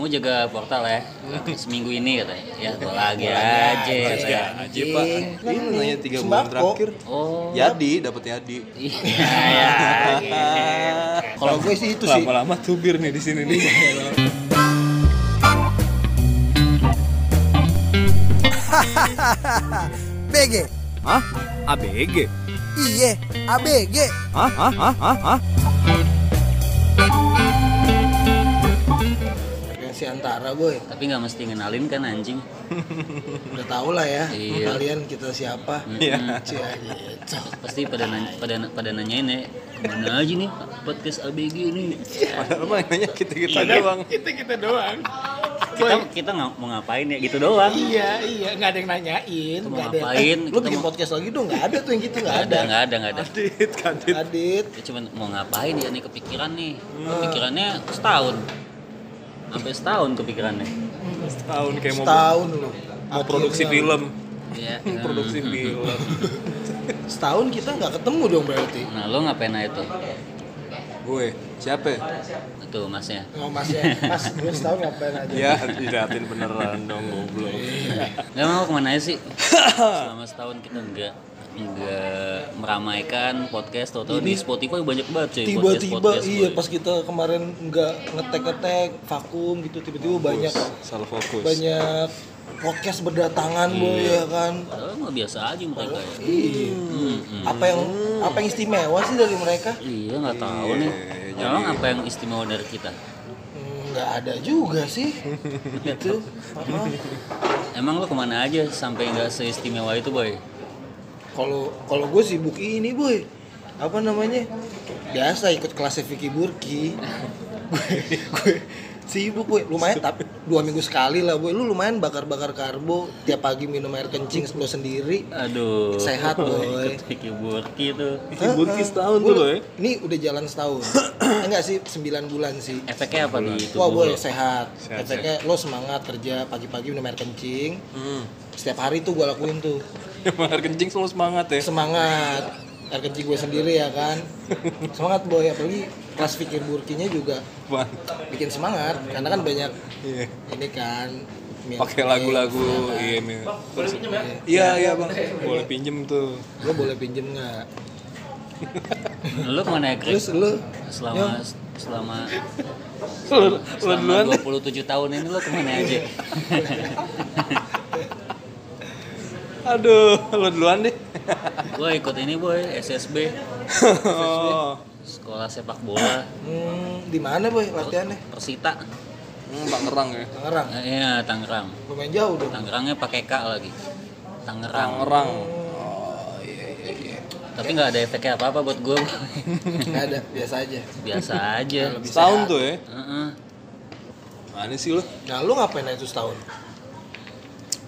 kamu jaga portal ya seminggu ini katanya ya tua lagi aja saya aja pak. Ini nanya tiga bulan terakhir. oh Yadi dapat Yadi. iya ya Kalau gue sih itu sih. Lama-lama tubir nih di sini nih. BG. Hah? ABG? Iye, ABG. Hah? Hah? Hah? Hah? Frekuensi antara boy. tapi nggak mesti ngenalin kan anjing Udah tau lah ya. Iya. Kalian kita siapa. Iya. Cia, pasti pada nanya, pada pada nanyain ya ke mana aja nih podcast ABG ini Padahal mah nanya kita-kita doang. kita kita doang kita kita nggak mau ngapain ya gitu doang iya iya nggak ada yang nanyain Kita mau nggak ada yang- ngapain Lu kita bikin mau podcast lagi dong, nggak ada tuh yang gitu, nggak ada nggak ada nggak ada Kadit, kadit. Adit, Kita cuma mau ngapain ya nih kepikiran nih kepikirannya setahun sampai setahun kepikirannya Setahun kayak mau setahun lu. mau produksi film. Iya. Produksi film. Setahun kita nggak ketemu dong berarti. Nah, lo ngapain aja tuh? Gue, siapa? ya? Tuh masnya. Oh mas ya, mas gue setahun ngapain aja? Ya, diliatin beneran dong goblok. Nggak mau ke mana aja sih? Selama setahun kita enggak enggak meramaikan podcast atau di Spotify banyak banget cuy Tiba-tiba iya boy. pas kita kemarin nggak ngetek-ngetek vakum gitu tiba-tiba banyak Salah fokus. banyak podcast berdatangan boy ya kan. Padahal mah biasa aja mereka ya. Iya. Apa yang apa yang istimewa sih dari mereka? Iya nggak tahu nih. Emang apa yang istimewa dari kita? Hmm, Nggak ada juga sih. Apa? Emang lo ke mana aja sampai nggak seistimewa itu boy? Kalau kalau gue sibuk ini boy, apa namanya? Biasa ikut kelas Vicky Burki. gue gue sibuk boy, lumayan tapi dua minggu sekali lah boy. Lu lumayan bakar-bakar karbo, tiap pagi minum air kencing lo sendiri. Aduh. Sehat, boy. Vicky Burki tuh. Bikin burki setahun Gua- tuh lo ya. Ini udah jalan setahun. Enggak sih, 9 bulan sih. Efeknya apa di tubuh Wah boy, lo? sehat. Sehat, Efeknya lo semangat kerja pagi-pagi minum air kencing. Hmm. Setiap hari tuh gue lakuin tuh. Emang air kencing selalu semangat ya. semangat air kencing gue sendiri ya kan semangat boy apalagi kelas pikir burkinya juga bikin semangat karena kan banyak Iya. ini kan Pakai lagu-lagu iya. Terus- Iya, iya, Bang. Boleh pinjem tuh. lo boleh pinjem nggak Lo ke mana ya, terus lu Selama selama selama duluan deh. 27 tahun ini lo ke mana aja? Aduh, lo duluan deh. gue ikut ini boy, SSB, Oh. sekolah sepak bola, hmm, di mana boy latihannya Persita. Hmm, Pak Ngerang ya. Tangerang Eh, Iya, Tangerang. lumayan jauh dong Tangerangnya pakai K lagi. Tangerang. Tangerang. Oh, iya iya iya. Tapi nggak ada efeknya apa-apa buat gue. nggak ada biasa aja Biasa aja. Setahun tuh ya. Heeh. Mana sih lo? nah lu ngapain aja tuh setahun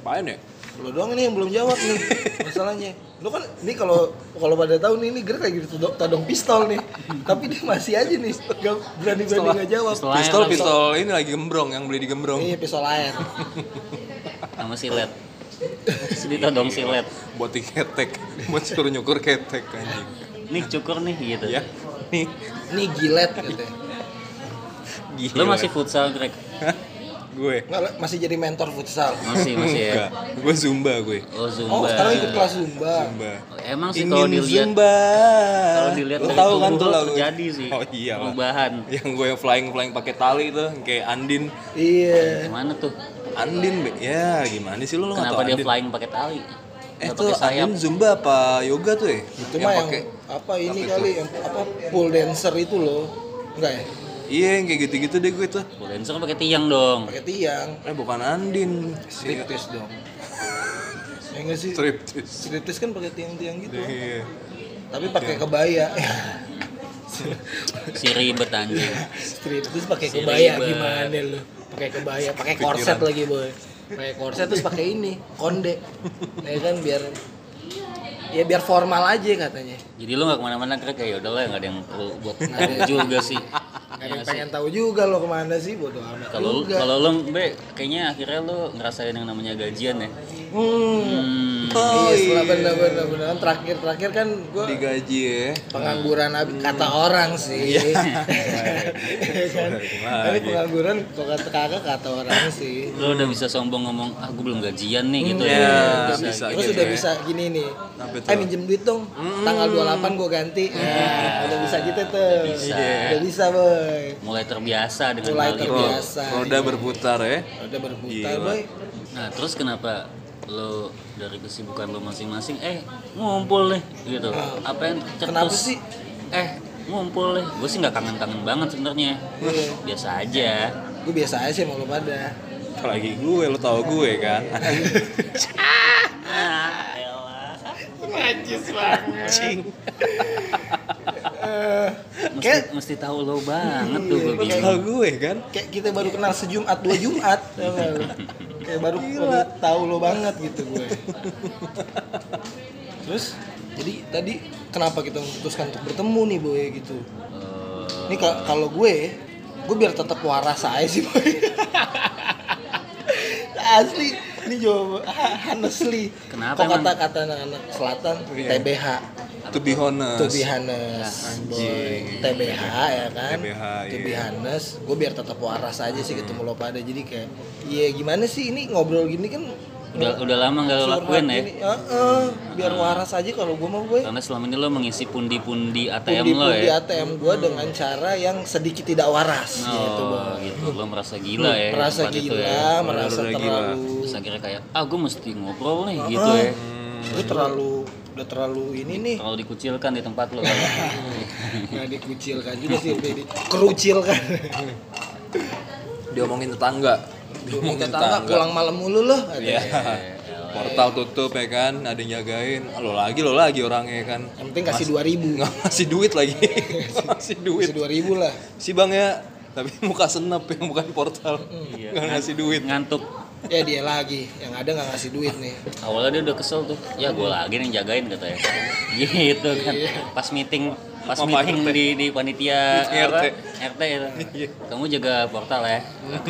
Apain ya? Lo doang ini yang belum jawab nih masalahnya lu kan ini kalau kalau pada tahun ini gerak kayak gitu todong, todong pistol nih tapi dia masih aja nih gak berani berani nggak jawab Pistol Pistol pistol ini lagi gembrong yang beli di gembrong. iya pistol air Sama silet. Sedita dong silet. Buat ketek, buat suruh nyukur ketek anjing. Nih cukur nih gitu. Ya. Nih. ini gilet katanya Gila. Lo masih futsal, Greg? Gue. Nggak, masih jadi mentor futsal Masih, masih ya. Gue zumba gue. Oh, Zumba. oh sekarang ikut kelas zumba Zumba. Emang sih kalau dilihat zumba. kalau dilihat Lo dari tahu kan tubuh tuh lo lagu terjadi sih. Oh iya. Perubahan. Yang gue yang flying flying pakai tali itu kayak Andin. iya Gimana tuh? Andin, Be. ya gimana sih nggak Kenapa dia Andin? flying pakai tali? Eh tuh sayap. Andin zumba apa yoga tuh ya? itu mah yang apa ini kali yang apa pole dancer itu loh enggak ya Iya yang kayak gitu-gitu deh gue tuh. Dancer pakai tiang dong. pakai tiang Eh bukan Andin. Si striptease dong ya enggak sih striptease. striptease kan pakai tiang-tiang gitu Iya. tapi pakai kebaya Si ribet anjing. striptease pakai Si kebaya ribet. gimana lu pakai kebaya pakai korset lagi boy pakai korset terus pakai ini konde ya kan biar ya biar formal aja katanya Jadi lo nggak ke mana-mana Greg ya udahlah nggak ada yang perlu buat juga sih. Ada Iya yang sih. pengen tahu juga lo ke mana sih bodo amat Kalau juga. kalau lo be kayaknya akhirnya lo ngerasain yang namanya gajian ya. hmm, Hmm. Oh iya, setelah iya. bener-bener bener kan terakhir terakhir kan gue Digaji ya. pengangguran abi kata orang sih. Iya kan? Tapi pengangguran kok kata kakak kata orang sih. Lo udah bisa sombong ngomong, ah gue belum gajian nih gitu Iya, ya. bisa Terus gitu udah ya. bisa gini nih. Eh minjem duit dong. Tanggal 28 gue ganti. Nah, udah bisa gitu tuh. bisa. Udah bisa, boy. Mulai terbiasa dengan Mulai terbiasa. Roda berputar ya. Udah berputar, Gila. boy. Nah terus kenapa lo dari kesibukan lo masing-masing eh ngumpul nih gitu apa yang Kenapa sih? eh ngumpul nih gue sih nggak kangen-kangen banget sebenarnya Iya. biasa aja Gue biasa aja sih sama lu pada. Apalagi gue, lo tau gue kan. Najis banget. mesti Kayak- mesti tahu lo banget tuh Iya, gue bingung Tau gue kan. Kayak kita baru kenal sejumat dua Jumat. Kayak baru, baru tahu lo banget gitu gue. Terus jadi tadi kenapa kita memutuskan untuk bertemu nih boy gitu? Eh, Ini ka- kalau gue, gue biar tetap waras aja sih boy. Asli, ini jawab honestly. Kenapa Kok kata kata anak-anak selatan Iya. TBH, To be honest. to be honest, boy. TBH ya kan? TBH, To be iya. honest, gue biar tetap waras aja sih ketemu lo pada. Jadi kayak, iya gimana sih ini ngobrol gini kan? udah udah lama nggak lo lakuin ya biar waras aja kalau gue mau gue. karena selama ini lo mengisi pundi-pundi ATM lo Pundi-pundi ya ATM gue dengan cara yang sedikit tidak waras gitu, oh Boy. gitu lo merasa gila ya merasa itu gila, ya. merasa gila. terlalu, terus akhirnya kayak ah gue mesti ngobrol nih gitu Ah, ya gue terlalu, udah terlalu ini nih, kalau dikucilkan di tempat lo nggak dikucilkan juga sih, udah dikerucilkan. Diomongin tetangga. Ngomong tetangga pulang malam mulu loh, Iya. katanya. Portal tutup ya kan, ada yang jagain. Lo lagi, lo lagi orangnya kan. Yang penting kasih dua ribu, Nggak ngasih duit lagi. ngasih duit. kasih dua ribu lah. Si bang ya, tapi muka senep yang bukan portal. Iya. Nggak ngasih duit. ngantuk Ya dia lagi, yang ada nggak ngasih duit nih. awalnya dia udah kesel tuh. Ya gue lagi nih yang jagain katanya gitu kan. Pas meeting pas Sama meeting RT. di di panitia Meeting apa? RT. RT itu kamu jaga portal ya.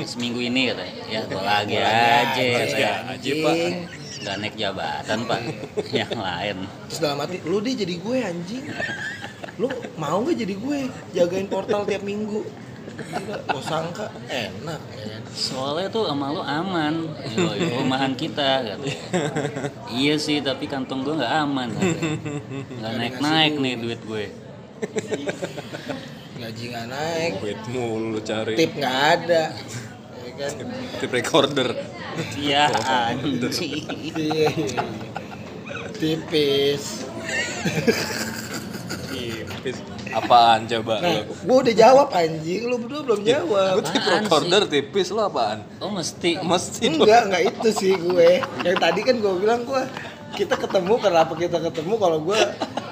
Seminggu ini katanya ya. Gue lagi aja katanya aja, Pak. anjing. nggak naik jabatan pak. Yang lain. Terus dalam hati, lu deh jadi gue anjing. Lu mau gak jadi gue? Jagain portal tiap minggu? Gue sangka enak ya kan. soalnya tuh sama lo aman Yoi, rumahan kita katanya iya sih tapi kantong gue nggak aman nggak naik naik nih duit gue Gaji nggak naik, Duit mulu lu cari. tip nggak ada. Ya kan? Tip recorder. iya anjing Iya, iya, iya. Tipis. Tipis. Apaan coba Nah, gue udah jawab anjing, lu berdua belum jawab. Gue tip Apaan recorder tipis lo apaan? oh mesti Mesti. Enggak, enggak itu sih gue. Yang tadi kan gue bilang gue kita ketemu kenapa kita ketemu kalau gue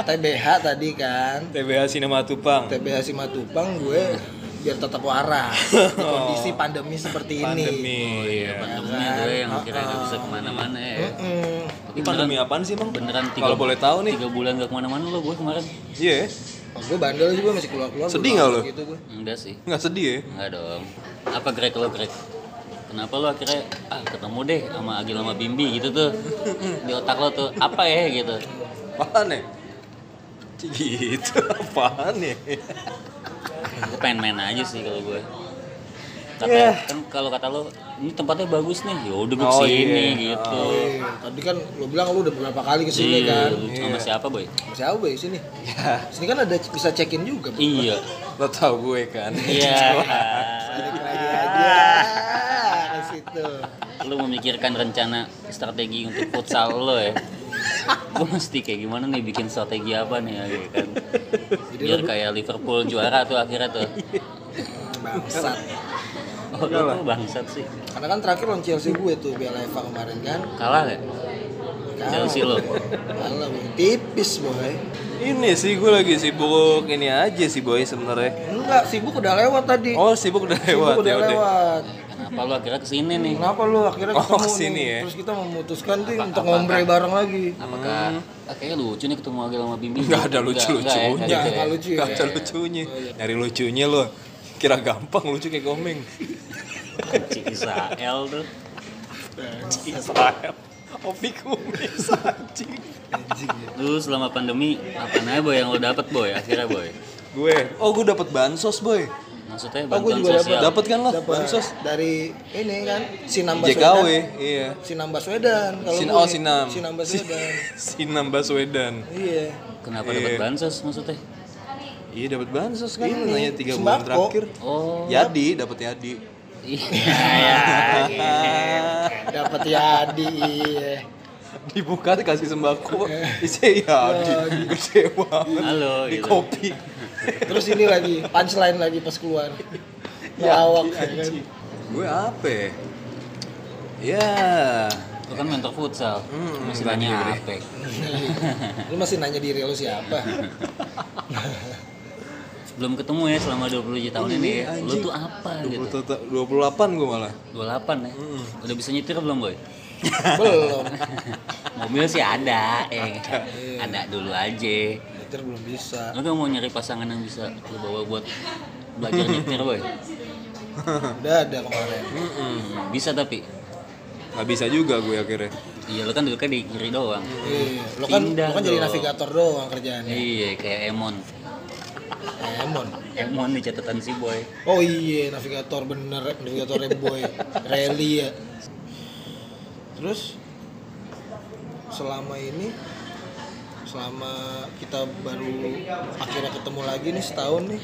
TBH tadi kan TBH Sinema Tupang. TBH Simatupang gue biar tetap waras di kondisi pandemi seperti ini. Pandemi. iya. pandemi gue yang kira nggak bisa ke mana-mana ya Hmm, Ini pandemi apaan sih, Bang? beneran tiga, Kalau boleh tahu nih. tiga bulan gak ke mana-mana lo gue kemarin Iya. Oh, gue bandel juga masih keluar keluar. Sedih nggak lo? Gitu gue. enggak sih Nggak sedih ya? enggak dong apa Greg lo Greg kenapa lo akhirnya ah ketemu deh sama Agil sama Bimbi gitu tuh di otak lo tuh apa ya gitu Apaan ya? Gitu, apaan ya? gue pengen main aja sih kalau gue kata Iya. kan kalau kata lo ini tempatnya bagus nih ya udah gue Oh, ke sini iya. gitu Eh, tadi kan lo bilang lu udah beberapa kali ke sini Iya, kan. lu sama siapa boy Masih apa ya sini? Sini kan ada bisa check in juga. Bro. iya Lo tau gue kan? iya Balik lagi aja ke situ. lu memikirkan rencana strategi untuk futsal lo ya gue mesti kayak gimana nih bikin strategi apa nih ya gitu kan biar kayak Liverpool juara tuh akhirnya tuh Bangsat. Oh lu tuh bangsat sih Karena kan terakhir lawan Chelsea gue tuh Piala FA kemarin kan. kalah gak? Kalah. Chelsea lo Kalah. Tipis boy. Ini sih gue lagi sibuk ini aja sih boy sebenarnya. Enggak, sibuk udah lewat tadi. Oh sibuk udah lewat sibuk udah ya udah. lewat. kenapa lu akhirnya ke sini nih Kenapa lu akhirnya Oh, ketemu ke sini nih? ya. Terus kita memutuskan tuh Apa- untuk ngombre bareng lagi. apakah ah, kayaknya lucu nih ketemu Agil sama Bimbi Nggak ada Enggak, lucu-lucunya. enggak ya, Enggak, gitu enggak ya. lucu ya. Gak ada lucunya. Nyari lucunya lo. Kira gampang lucu kayak komeng. Cik Israel tuh Israel. Opi kumis anjing. Anjing ya. Lu selama pandemi apa aja boy yang lo dapet boy akhirnya boy? Gue, oh gue dapet bansos boy. Maksudnya Oh, gue bantuan juga sosial. Dapet kan lo bansos? dari ini kan Sinam JKW, Baswedan. iya. Sinam Baswedan kalau Sin gue. oh Sinam. Sinam Baswedan. Sinam Baswedan. iya. Kenapa dapat Iya. bansos maksudnya? Iya dapat bansos kan, Ini, nanya tiga bulan sembako. terakhir. Oh. Yadi, dapat Yadi. Iya. Dapat Yadi. Iya. Dibuka dikasih sembako, isi Yadi. Gede banget. Halo, Di gitu. kopi. Terus ini lagi punchline lagi pas keluar. Lawak ya kan. Gue apa ya? Ya, Lu kan mentor futsal. Hmm, Masih nanya apa? Lu masih nanya diri lu siapa? Belum ketemu ya selama 27 tahun ini ya. Lu tuh apa gitu? 28 gue malah. 28 ya. Udah bisa nyetir belum, Boy? Belum. Mobil sih ada, eh. Ada dulu aja. Nyetir belum bisa. Lu kan mau nyari pasangan yang bisa lu bawa buat belajar nyetir, Boy? Udah ada kemarin. Hmm, bisa tapi. Gak bisa juga gue akhirnya. Iya, lu kan duduknya di kiri doang. Iya, lu kan Pindah lu kan jadi navigator doang kerjaannya. Iya, kayak Emon. Emon. Emon di catatan si Boy. Oh iya, navigator bener, navigator boy, rally ya. Terus selama ini selama kita baru akhirnya ketemu lagi nih setahun nih.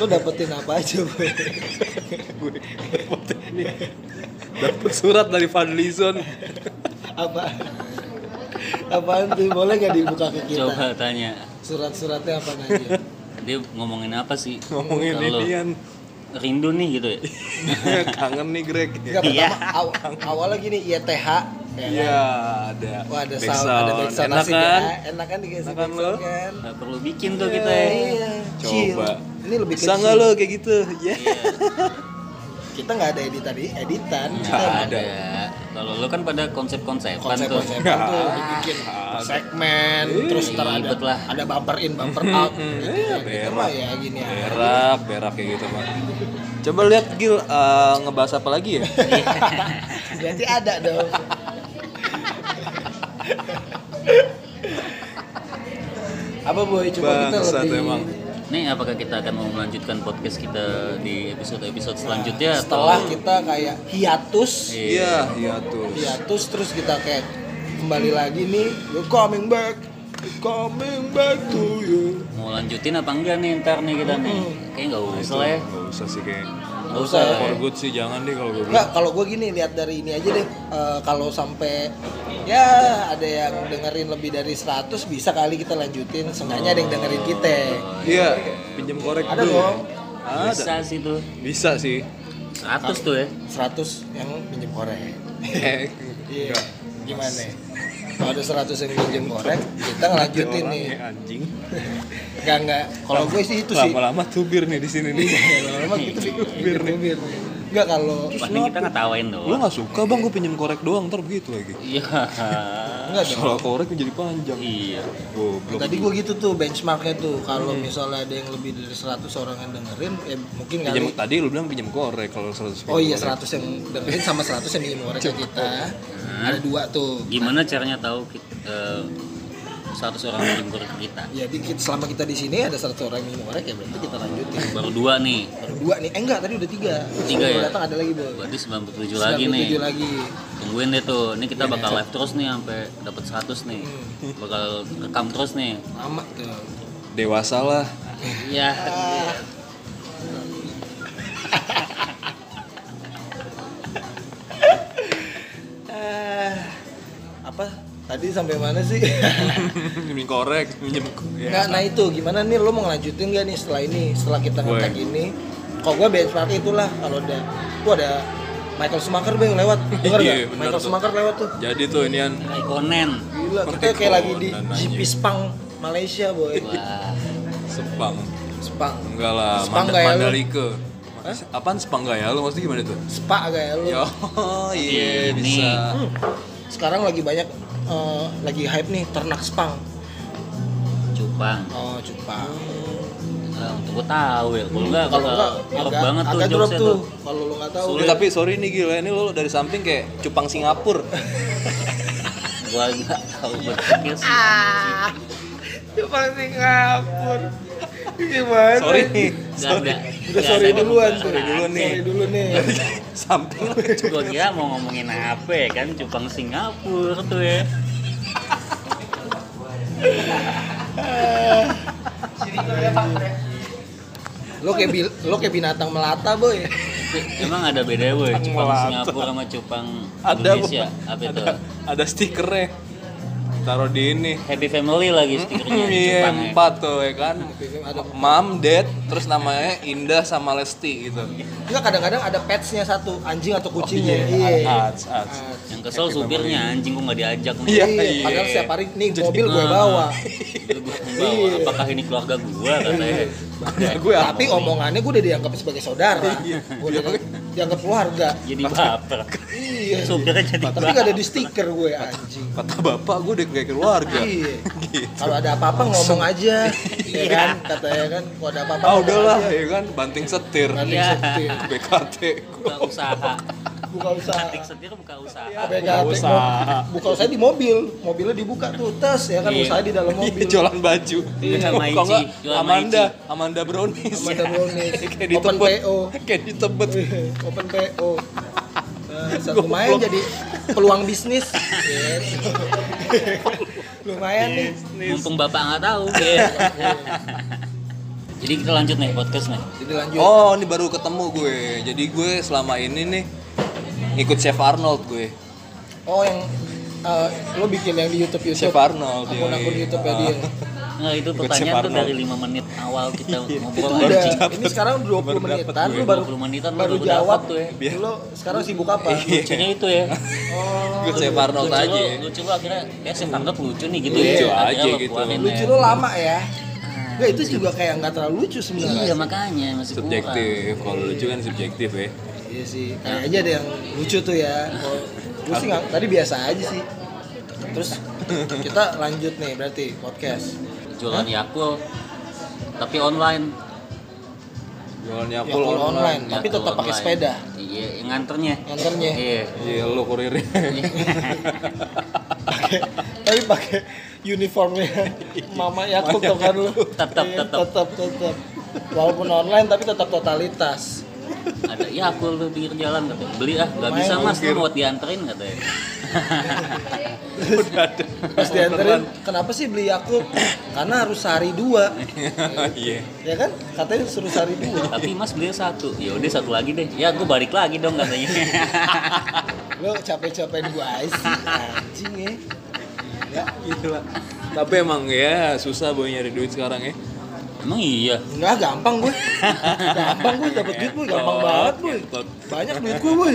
Lo dapetin apa aja, boy? gue dapet surat dari Fadlizon. apa? Apaan tuh? Boleh gak dibuka ke kita? Coba tanya. Surat-suratnya apa aja? Dia ngomongin apa sih? Ngomongin Kalau inian. rindu nih gitu ya. Kangen nih Greg. Enggak pertama aw- awalnya gini IETH ya kan? Iya, ada. Wah ada sound, ada backsound Enak asik kan? ya. Enak kan dikasih Enak backsound lo? kan? Nggak perlu bikin tuh kita ya. Iya. Coba. Ini lebih Bisa kecil. nggak lo kayak gitu? Ya. Kita nggak ada editan editan. Kita Nggak ada. Kalau lu kan pada konsep-konsepan tuh. konsep-konsep Nggak tuh dibikin ada. segmen terus ntar ada lah. ada bumper in bumper out gitu. Iya, Kita berak. mah ya gini ya. Berak, berak kayak gitu mah. Coba lihat Gil eh, ngebahas apa lagi ya? Berarti ada dong. Apa boy coba kita lebih emang. Nih apakah kita akan mau melanjutkan podcast kita di episode-episode selanjutnya setelah atau kita kayak hiatus. Iya, iya tuh. hiatus terus kita kayak kembali lagi nih. We're coming back. We're coming back to you. Mau lanjutin apa enggak nih ntar nih kita nih? Kayaknya nggak usah lah ya. Gak usah sih kayak. Nggak usah ya. For good sih jangan deh kalau gue. Enggak, kalau gue gini lihat dari ini aja deh. Eh, kalau sampai ya ada yang dengerin lebih dari 100 bisa kali kita lanjutin. Seenggaknya ada yang dengerin kita. Iya, pinjam korek Ada dulu. dong. Ada. Bisa sih tuh. Bisa sih. 100 tuh ya. 100 yang pinjem korek. Iya. Gimana? Kalau ada 100 yang pinjem korek, kita ngelanjutin nih. orangnya anjing. Enggak enggak. Kalau gue sih itu sih. Lama-lama tubir nih di sini nih. Lama-lama gitu sih. Bir bir. Enggak kalau Paling kita ngetawain Lu doang. gak suka bang gue pinjam korek doang ntar begitu lagi. Iya. enggak dong. Kalau korek menjadi panjang. Iya. Goblok. Tadi gue gitu tuh benchmarknya tuh kalau misalnya ada yang lebih dari 100 orang yang dengerin ya mungkin kali Pinjam, tadi lu bilang pinjam korek kalau 100 Oh iya korek. 100 yang dengerin sama 100 yang minjem korek kita. Ada dua tuh. Gimana caranya tahu kita, eh, 100 orang yang ke kita? Jadi kita, selama kita di sini ada 100 orang yang minjem korek ya berarti kita lanjutin. Baru dua nih. Baru dua nih. Eh enggak, tadi udah tiga. Tiga Sebelum ya? datang ada lagi, Boy. Berarti 97 lagi nih. 97 lagi. Tungguin deh tuh. Ini kita Iya. bakal live terus nih sampai dapat 100 nih. Hmm. Bakal rekam terus nih. Lama tuh. Dewasa lah. Iya. Eh, apa? Tadi sampai mana sih? Pinjam korek, pinjam ya. Nggak, nah itu gimana nih lo mau ngelanjutin gak nih setelah ini setelah kita ngetek ini kalau gue benchmark itulah kalau ada tuh ada Michael Schumacher bang lewat denger Iya, gak? bener Michael tuh. Schumacher lewat tuh Jadi tuh inian Raikkonen. gila kita kayak lagi di GP. Spang Malaysia boy Wah. Sepang. Spang Enggak lah, Sepang Manda- gak ya lu? Mandalika. Apaan Sepang gak ya lu? Maksudnya gimana tuh? Spa kayak lu Yo, iya Ini. bisa. Hmm. sekarang lagi banyak eh, lagi hype nih ternak Spang Cupang. oh Cupang Nah, untuk gue tahu ya. Kalau enggak Kalau enggak banget tuh drop jokesnya tuh. tuh. Kalau lu nggak tahu. Lu tapi sorry nih gila ini lu dari samping kayak cupang Singapura. Gua enggak tahu betul sih. Cuma Singapura. Gimana? sorry nih. Ada. Udah sorry duluan. Sorry dulu nih. Sorry dulu nih. samping lu Gua kira mau ngomongin apa ya kan cupang Singapura tuh ya. Lo kayak bil- lo kayak binatang melata, boy. Emang ada beda boy cupang Melata. Singapura sama cupang ada Indonesia? Apa itu? ada, ada stikernya. Taruh di ini. Happy Family lagi stikernya Iya ya. empat tuh ya kan. Ada Mam, Dad, terus namanya Indah sama Lesti gitu. Enggak kadang-kadang ada petsnya satu, anjing atau kucingnya. iya, Iya. ads, ads. Yang kesel supirnya anjing gua nggak diajak nih. Iya, Iya, iya. padahal setiap hari nih mobil gue bawa. Bawa, apakah ini keluarga gua katanya. Ya, gue Tapi omongannya gue udah dianggap sebagai saudara. Gue udah dianggap keluarga. Jadi baper. Iya. Supirnya jadi Tapi gak ada di stiker gue anjing. kata bapak gue udah kayak keluarga. Iya. Gitu. Kalau ada apa-apa ngomong aja, ya kan? Katanya kan, kalau ada apa-apa Ah ngomong udahlah ya kan banting setir. Banting Iya. setir. BKT. Buka usaha. Buka usaha. Ketik setir buka usaha. BKT, usaha. mo- buka usaha di mobil, mobilnya dibuka tuh tes ya kan Iya. usaha di dalam Iya mobil. jualan baju. Iya, Kalau nggak, Amanda. Amanda Brownies. Amanda Brownies. kayak Open ditebet. PO. Kayak ditebet. Open PO. Lumayan jadi peluang bisnis. Lumayan nih. Mumpung bapak nggak tahu. Jadi kita lanjut nih podcast nih. Jadi lanjut. Oh, ini baru ketemu gue. Jadi gue selama ini nih ikut Chef Arnold gue. Oh yang eh, lo bikin yang di YouTube YouTube. Chef Arnold. Akun-akun. YouTube ya dia. Nah itu pertanyaan tuh dari 5 menit awal kita Itu ngobrol udah. anjing. Ini sekarang 20 Baru dapet menitan gue. lu baru 20 menitan lu baru baru jawab tuh ya. Biar- Lo sekarang sibuk apa? Lucunya itu ya. Oh. Arnold lucu aja. Lu, lucu lu akhirnya ya saya anggap lucu nih gitu Lucu ya. Akhirnya aja lu gitu. Lucu ya. lo lama ya. Enggak itu juga kayak nggak terlalu lucu sebenarnya. Iya makanya masih. Subjektif. Kalau lucu kan subjektif ya. Iya sih, kayaknya ada yang lucu tuh ya. Gue sih nggak, tadi biasa aja sih. Terus kita lanjut nih berarti podcast. Jualan Yakul tapi online. Jualan Ya Yakul kalau online, tapi Yakul tetap pakai online. sepeda. Iya, yang nganternya. Nganternya. Iya. Iya, lu kurirnya. Pakai tapi pakai uniformnya Mama Yakult tuh kan lu. Tetap, Iya, tetap. tetap tetap. Walaupun online tapi tetap totalitas. Ada Yakul tuh pinggir jalan katanya. Beli ah, nggak bisa mas, lu mau dianterin katanya. Pas dianterin, kenapa sih beli Yakult? Karena harus sehari dua. Iya. Ya kan? Katanya suruh sehari dua. Tapi mas beli satu, ya udah satu lagi deh. Ya gue balik lagi dong katanya. Lo capek-capekin gua aja sih, anjing ya. Ya, gila. Tapi emang ya susah boy nyari duit sekarang ya. Emang iya. Enggak, gampang gue. Gampang gue dapet duit gue, gampang banget gue. Banyak duit gue, boy.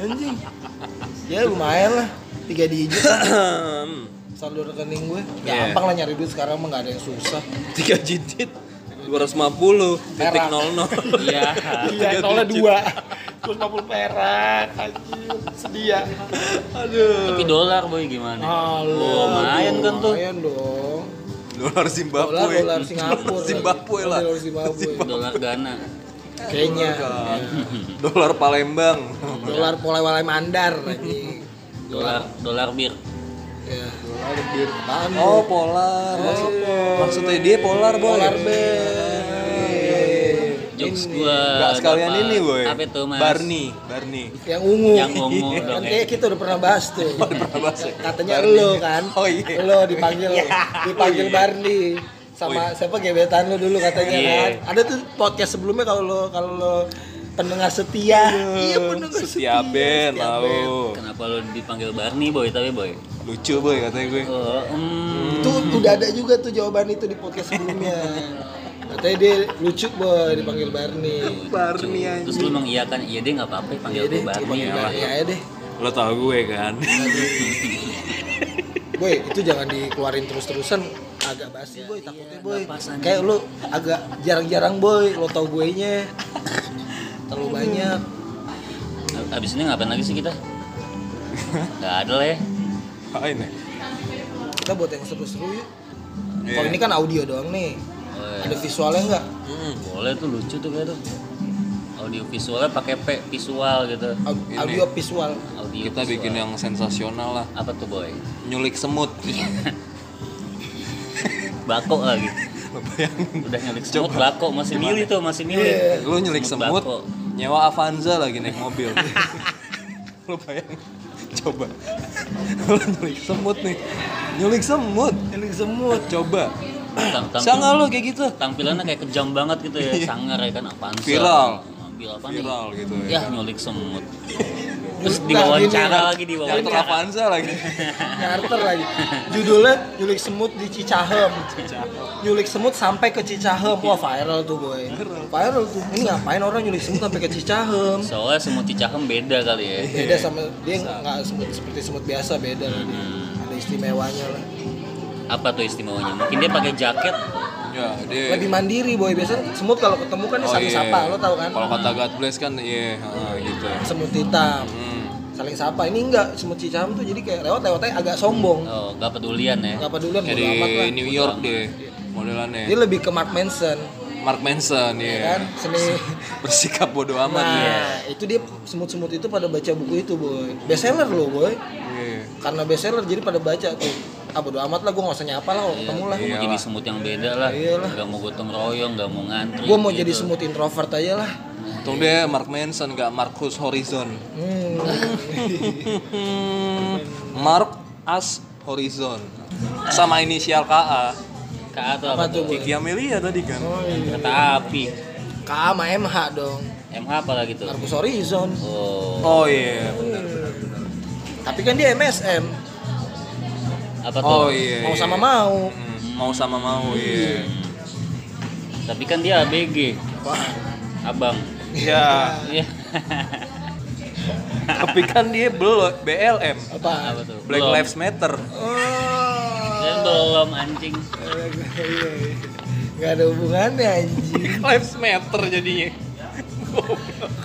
Anjing. Ya lumayan lah. Tiga digit saldo rekening gue. Iya. Gampang lah nyari duit sekarang mah gak ada yang susah. Tiga digit 250 titik Perak. nol nol. Iya. Iya, nolnya dua. Terus 50 perak, anjing. Sedia. Aduh. Tapi dolar boy gimana? Halo. Oh, lumayan kan tuh. Lumayan dong. Dolar Zimbabwe. Dolar, dolar Singapura. Zimbabwe lah. Dolar Zimbabwe. Dolar Ghana. Kayaknya. Dolar Palembang. Dolar Polewale Mandar. Dolar dolar bir. Ya. Dolar bir. Oh, polar. Maksudnya, maksudnya dia polar, boy. Polar bear. Jokes Ini. gua. Enggak sekalian dapat- ini, boy. Apa itu mas? Barney, Barney. Yang ungu. Yang ungu Kan dong ya. kayak kita udah pernah bahas tuh. pernah bahas ya? Katanya Barney. lo kan. Oh, iya. Lo dipanggil dipanggil Oh, iya. Barney sama siapa gebetan lo dulu katanya Iya. kan. Ada tuh podcast sebelumnya kalau lo kalau lo pendengar setia. Iya, pendengar setia. Setia Ben, Setia Ben. tahu. Kenapa lo dipanggil Barney boy tapi boy? Lucu, boy katanya gue. Oh, hmm. Itu udah ada juga tuh jawaban itu di podcast sebelumnya. Katanya dia lucu boy dipanggil Barney. Barney Terus lu mengiyakan, iya deh nggak apa-apa panggil Iya gue deh, Barney. dipanggil ya. Aja deh. Lo tau gue kan. Boy, itu jangan dikeluarin terus-terusan agak basi boy, takutnya boy. Kayak lu agak jarang-jarang boy, lo tau gue nya. Terlalu banyak. Abis ini ngapain lagi sih kita? Gak ada lah ya. Apain ya? Kita buat yang seru-seru yuk. Iya. Kalau ini kan audio doang nih. Oh, Ada visualnya nggak? Mm. boleh tuh lucu tuh kayak tuh audio visualnya pakai P visual gitu Ini. Audio visual. audio Kita visual. bikin yang sensasional lah. apa tuh boy Nyulik semut. bako lagi udah nyulik semut bako masih milih tuh masih milih Iya. Lu nyulik semut, bako. nyewa Avanza lagi naik mobil. Lu bayangin. Coba. Lu nyulik semut nih. Nyulik semut. Ini semut. Coba. Sangat lu kayak gitu. tampilannya kayak kejam banget gitu ya sangar ya kan apaan sih? Viral. Ambil apa nih Viral gitu ya. ya nyulik semut terus diwawancara gini. lagi di wawancara Avanza lagi. Nyarter lagi. Judulnya nyulik semut di Cicahem. Nyulik semut sampai ke Cicahem. Wah viral tuh boy. Viral tuh. Ini ngapain orang nyulik semut sampai ke Cicahem? soalnya semut cicahem beda kali ya Beda sama dia nggak semut seperti semut biasa beda lah dia. Ada istimewanya lah. Apa tuh istimewanya mungkin dia pakai jaket Ya, dia Lebih mandiri boy. Biasanya semut kalau ketemu kan Oh, saling iya. sapa. Lo tau kan? Kalau kata God bless kan iya, heeh, gitu. Semut hitam. Hmm. Saling sapa. Ini enggak semut Cicahem tuh jadi kayak lewat-lewatnya agak sombong. oh gak pedulian ya Gak pedulian Kayak amat lah. di New York deh modelannya. Dia lebih ke Mark Manson. Mark Manson ya ya. kan seni Bersikap bodoh amat nah ya. itu dia semut-semut itu pada baca buku itu boy bestseller loh boy Iya. karena bestseller jadi pada baca tuh ah bodo amat lah gue nggak usah nyapa lah kalau ketemu lah gue mau jadi semut yang beda lah Iyalah. gak mau gotong royong gak mau ngantri gue mau gitu. jadi semut introvert aja lah Untung dia Mark Manson gak Marcus Horizon. hmm. Mark As Horizon. Sama inisial KA. KA tuh apa apa tuh Kiki Amelia tadi kan. oh, iya. kereta api K sama MH dong MH apa lagi tuh Marcus Horizon oh Oh iya. tapi kan dia MSM apa tuh Oh iya. mau iya. sama mau Hmm, Mau sama mau iya. tapi kan dia ABG Wah, abang Ya, iya tapi kan dia belum BLM. apa apa tuh Black Belum. Lives Matter. oh Dia belum anjing Gak ada hubungannya anjing Black Lives Matter jadinya.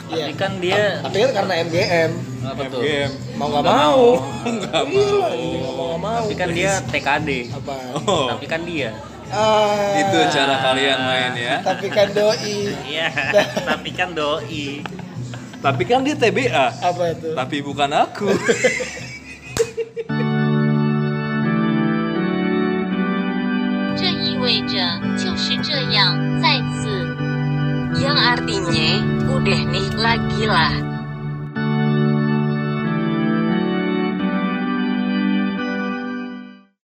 Iya. tapi kan dia Tapi kan karena MGM apa tuh? Mau nggak mau. Enggak mau. Iya, mau nggak mau. Tapi kan dia TKD. Apa? Oh. Tapi kan dia. Ah, itu cara kalian main ya. Tapi kan doi. Iya. tapi kan doi. Tapi kan dia TBA. Apa itu? Tapi bukan aku. yang artinya udah nih lagi lah